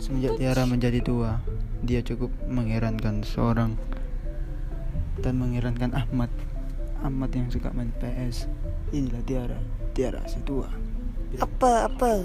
Semenjak Tiara menjadi tua, dia cukup mengherankan seorang dan mengherankan Ahmad. Ahmad yang suka main PS. Inilah Tiara, Tiara si tua. Apa apa?